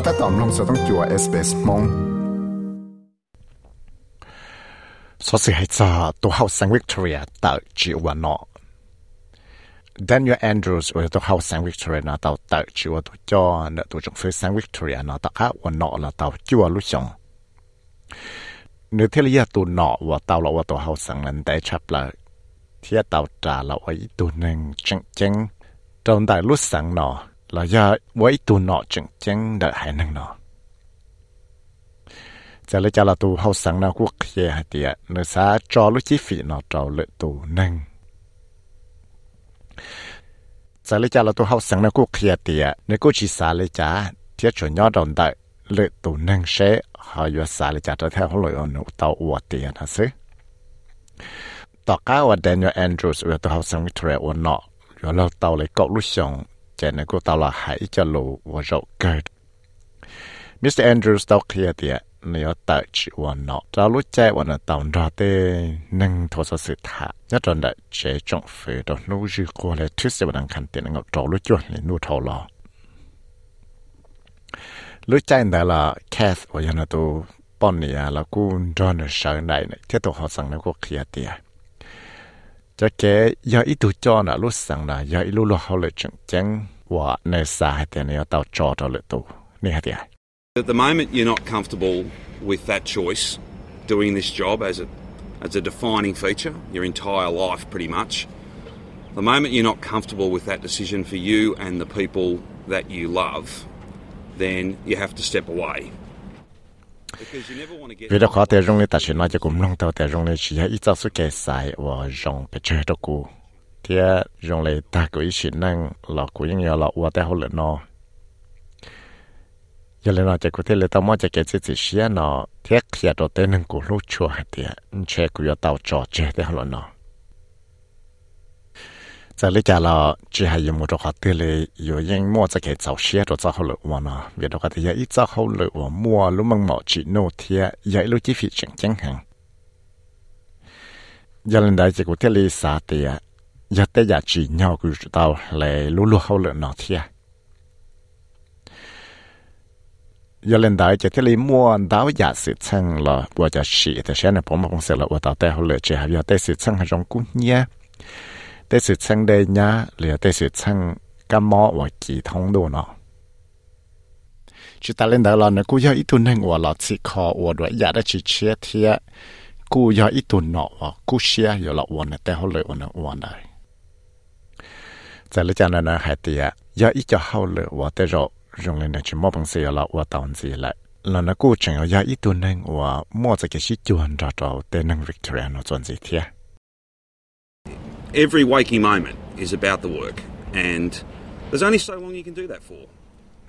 ก็ถ้าตอมลงสต้องจัวเอสเปสมงสสิให้จะตัวเฮาสังวิกตอเรียตัดจิวันอ Daniel Andrews ว่าตัวเขาสังวิกตอเรียนะตัวตัดจิวตัวจอนะตัวจงฟื้นสังวิกตอเรียนะตัวข้าวันนอละตัวจิวลุชงเนื้อเทียตัวนอว่าตัวเราว่าตัวเขาสังนั้นได้ชับละเทียตัวจ่าเราอีตัวหนึ่งจังจังตรงได้ลุสังนอ là do với tu nọ chừng chân đợi hai năng nọ. Giờ lấy cho là tu hậu sáng nào quốc kia hay tiệt nơi xa cho lúc chi phí nọ trâu lệ tu năng. Giờ lấy cho là tu hậu sáng nào quốc kia tiệt nơi cô chỉ xa lấy trả thiết chuẩn nhỏ đồng đợi lệ tu năng sẽ, họ vừa xa lấy trả cho theo họ lời ổn nụ tàu ủa tiền hả sư tỏ cá và Daniel Andrews vừa tu hậu sáng Victoria ua nọ rồi lâu tàu lấy cậu lúc xong chạy nên cô tao là hãy cho lù và rậu cơ Mr. Andrews tao kia thì nếu tại chỉ và nọ. Tao lúc chạy và nó tao ra tê, nâng thô sự thả. Nhất là đại chế trọng phê đó nụ dư cô lại thứ sẽ bằng khăn tiền ngọc trò lúc chuẩn lên nụ thâu lò. Lúc chạy đó là Kath và nhà tôi bọn nè à, là cô cho nó sợ này thế tục họ sang nó cô kia thì cho cái giờ ít tuổi cho là lúc sáng là giờ ít lúc họ lại chừng chừng và nơi xa thì nó tao cho cho lại tu nè hả At the moment, you're not comfortable with that choice, doing this job as a as a defining feature your entire life, pretty much. The moment you're not comfortable with that decision for you and the people that you love, then you have to step away. vì đó khó để rong lên ta chỉ nói cho cùng long tàu để rong lên chỉ ít cho số cái sai và rong bị chơi đó cũ thì dùng lại ta có ý xin năng là của những nhà lọ qua tay hậu lợn nó giờ lên nó chỉ có thể lấy tao mua chỉ cái chỉ chỉ xe nó thiết xe đồ tên năng của lúc chùa thì che của nhà tàu trò che thế hậu lợn nó giờ lấy trả là chỉ hay dùng một cái tiền lấy rồi những mua chỉ cái tàu xe đồ tàu hậu lợn qua nó vì đó cái thì ít tàu hậu lợn qua mua lúc mang mỏ chỉ nô thì vậy lúc chỉ phí chẳng chẳng hàng giờ lên đây chỉ có thể lấy xả tiền giờ tới giờ chỉ nhau cứ tao lại lú lú hậu lượng nọ thia. Giờ lên đại chỉ thế li mua đào giả sự chăng là vừa giờ chỉ thế xem là ผม không sẽ là vừa tao tới hậu lượng chỉ hay giờ tới sự chăng hay trong cũng nhé. Tới sự chăng đây nhá là tới sự chăng cái mỏ và kỳ thông đồ nó. Chỉ ta lên đại là nè, cũng giờ ít tuần hành và là chỉ khó và đuổi giả đã chỉ chia thia. กูยาอีตุนเนาะกูเชียอยู่ละวันแต่เขาเลยวันวันได้ 在了加拿大海底啊，要一脚好了，我得绕，用了那去莫碰死了，我到死了。là nó cố trình ở gia ít tuần nên và mua cho cái shit chuẩn ra trò tên năng Victoria nó chuẩn gì thế. Every waking moment is about the work and there's only so long you can do that for.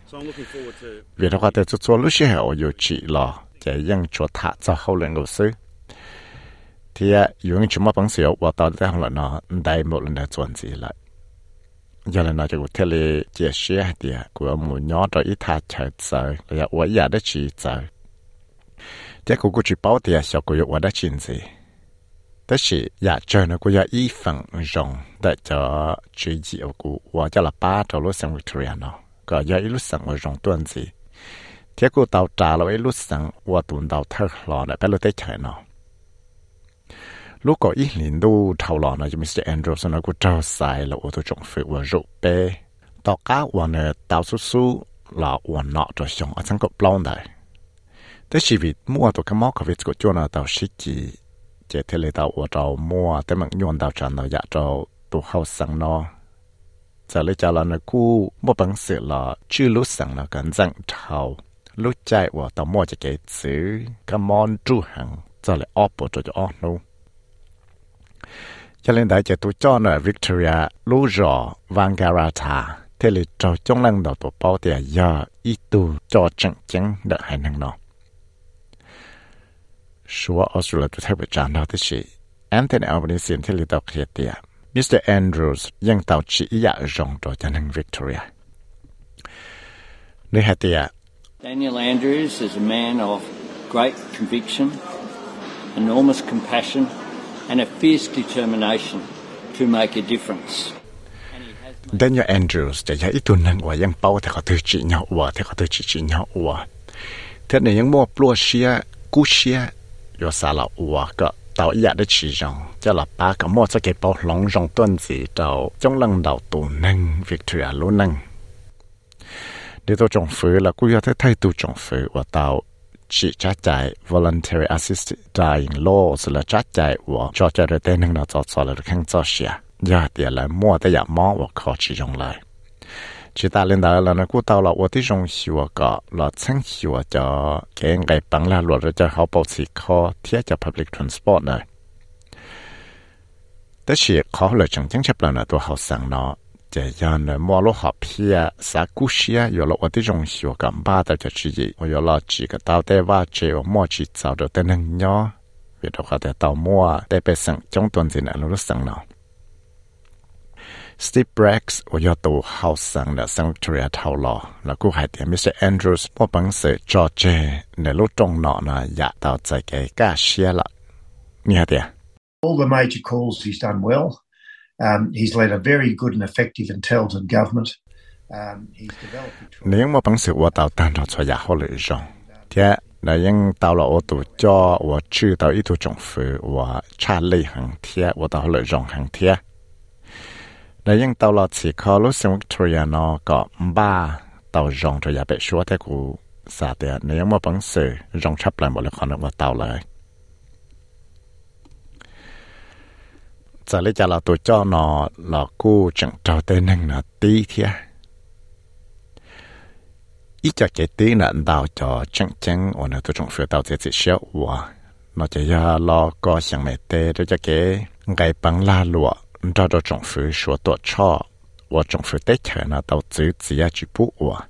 So I'm looking forward to Vì đó có thể chút lúc sẽ ở yêu chị lo để những chỗ cho hậu lên ngồi sư. Thì dùng chúng mà bằng xíu và tao đã không là nó đầy một lần đã chuẩn gì lại giờ là nói cho cái lệ chia sẻ thì của mù nhỏ cho ít thà chờ chờ là ở nhà đó chỉ chờ thế cũng cũng chỉ bảo thì sao cũng ở đó chính gì. Đó là nhà chơi nó cũng có ít phần rộng để cho chỉ gì ở cụ và cho là ba cho lúc sang Victoria nó. Có giờ ít lúc sang ở rộng tuần gì. Thế cũng tàu trà là ít lúc sang và tuần tàu thơ lò để bé lúc tới chơi nó. 如果一年都头了呢，就 Mr. Andrews 呢，我招晒了，我都仲费我肉呗。到家我呢，到叔叔了，我拿着熊啊，整个 blonde 的。但是为摸到个猫个位置个叫呢，到十几。chế thế lệ tàu ở trâu mua tới mạng nhuận tàu tràn tàu dạ trâu tụ hậu sáng nó giờ lấy cho là nó cú mua bằng sự là chưa lúc sáng nó cần dặn trâu lúc chạy của tàu mua cho cái chữ cái món tru hàng giờ lại ốp bộ cho cho ốp luôn cho nên đại chế tu cho nó Victoria lũ rõ Vangarata thế là cho trong lăng đầu tổ bảo thì giờ ít tu cho chẳng chẳng đợi hai năng nó số Australia tu theo bậc tràn đó thì chỉ Anthony Albanese thế là tàu khía tiệt Mr Andrews ยัง tàu chỉ dạ rộng cho cho năng Victoria. Nơi hai Daniel Andrews is a man of great conviction, enormous compassion and a fierce determination to make a difference. Daniel Andrews จะยังอีตุนนั่งว่ายังเป้าแต่เขาถือจีเนาะว่าแต่เขาถือจีจีเนาะว่าเท่านี้ยังมั่วปลัวเชียกู้เชียยอสาละว่าก็เต่าอยากได้จีจงจะหลับป้าก็มั่วจะเก็บเป้าหลงจงต้นสีเต่าจงลังเต่าตุนนั่งวิกตอเรียลุ้นนั่งเดี๋ยวตัวจงฟื้นแล้วกูอยากได้ไทยตัวจงฟื้นว่าเต่า ชีจัดใจ voluntary assisted dying law สละชัดใจว่าจะจะเรเตนึงเราจอดสละข้งจอเสียยาเดียละมั่วแต่อย่ามองว่าขอชี้ยงเลยชีตาเล่นดาแล้วนะกูเตาเราว่าที่จงหิวก็เราชั้งหิวจะแกงไก่ปังละหลวดเราจะเขาปกสิคอเทียจะ public transport เลยแต่เสียเขาเลยจังจังเช็บเรานะตัวเขาสั่งเนาะ 这样呢，马路好偏，啥故事啊？有了我的容许，我干巴的就自己，我有了几个到底话，这我莫去找着的能鸟，为的话的到末得被生中段子呢，路生了。Steve Braggs 我要到后生了，生 Victoria 头了，那估系点 Mr Andrews 我本事 George 那路中脑呢，也到这个加些了，你看点？All the major calls he's done well. Um, he's led a very good and effective intelligent government. Um, he's developed... Nếu mà bằng tạo là ô tô cho và trừ tạo tố trọng phụ và trả lệ hàng thiết và tạo lệ rộng hàng thiết. Là những tạo là chỉ có lúc sinh Victoria nó có ba tạo rộng cho số thế của xã thì nếu mà bằng sự chấp lại một và tạo lại. Giờ lấy cho là tôi cho nó là cô chẳng trao tên năng là tí thế ít cho cái tí là anh đào cho chẳng chẳng ở là tôi trong phía đào sẽ chỉ xéo và nó chỉ là lo có sáng mẹ tê để cho cái ngày bằng la lụa cho cho trong phía số tổ cho. Và trong phía tết chờ nó đào chữ chỉ là chữ bút và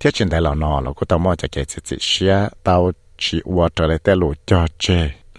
thế chuyện đây là nó là cô tao mua cho cái chỉ chỉ xéo đào chỉ và trở lại tê lụa cho chơi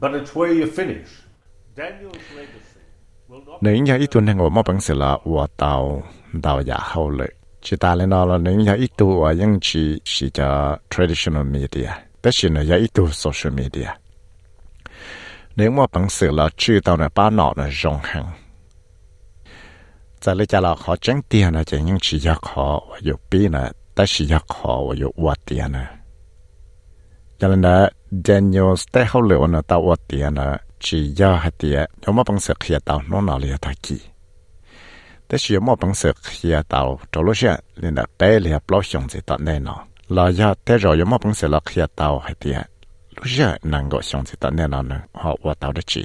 but it's where you finish. Daniel's legacy will not. Nếu như ít tuần ngồi mà bằng sự là của tàu tàu giả hậu lệ. Chỉ ta lên đó là nếu như ít tu ở những chỉ chỉ cho traditional media, tất nhiên là ít tu social media. Nếu mà bằng sự là chữ tàu này ba nọ là rong hàng. Giờ lấy cho là họ tránh tiền là chỉ những chỉ giác họ và yêu bi là tất nhiên giác họ và yêu vật tiền này cho nên là Daniel tế hậu liệu nó tao ở tiền là chỉ do hạt tiền nhưng mà bằng sự khía tao nó nào liền thay kỳ thế chỉ mà bằng sự khía tao trong lúc xưa liền là bé liền bao xong gì tận nên nó là do thế rồi mà bằng sự là khi tao hạt tiền lúc xưa năng 够 xong gì tận nên nó họ ở tao được chỉ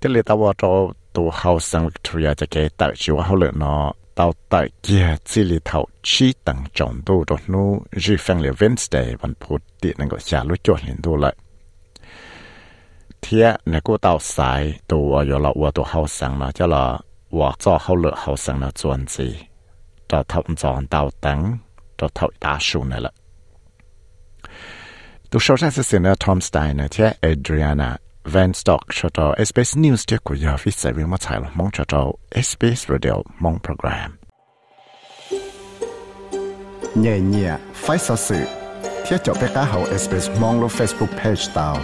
thế liền tao ở cho tụ hậu sang Victoria cho cái tạo chịu hậu liệu nó tàu tại kia chỉ lì thầu chi tăng trọng đô đô nô rì phang lì Wednesday vẫn phụ tiện năng gọi xa lũ chốt lên đô lại. Thế nè cô tàu xài tù ở dò lọ ua tù hào sáng mà cho là ua cho hào lựa hào sáng là chuẩn gì. Cho thọc giòn tàu tăng, cho thọc đá xu nè lại. Tù sâu ra sẽ xin là Tom Stein nè thế Adriana Van Stock cho cho SBS News tiếp của giờ phía sẽ viên mắt là mong cho cho SBS Radio mong program. Nhẹ nhẹ, phải sở sự, thiết cho bé cá hậu SBS mong lo Facebook page tao.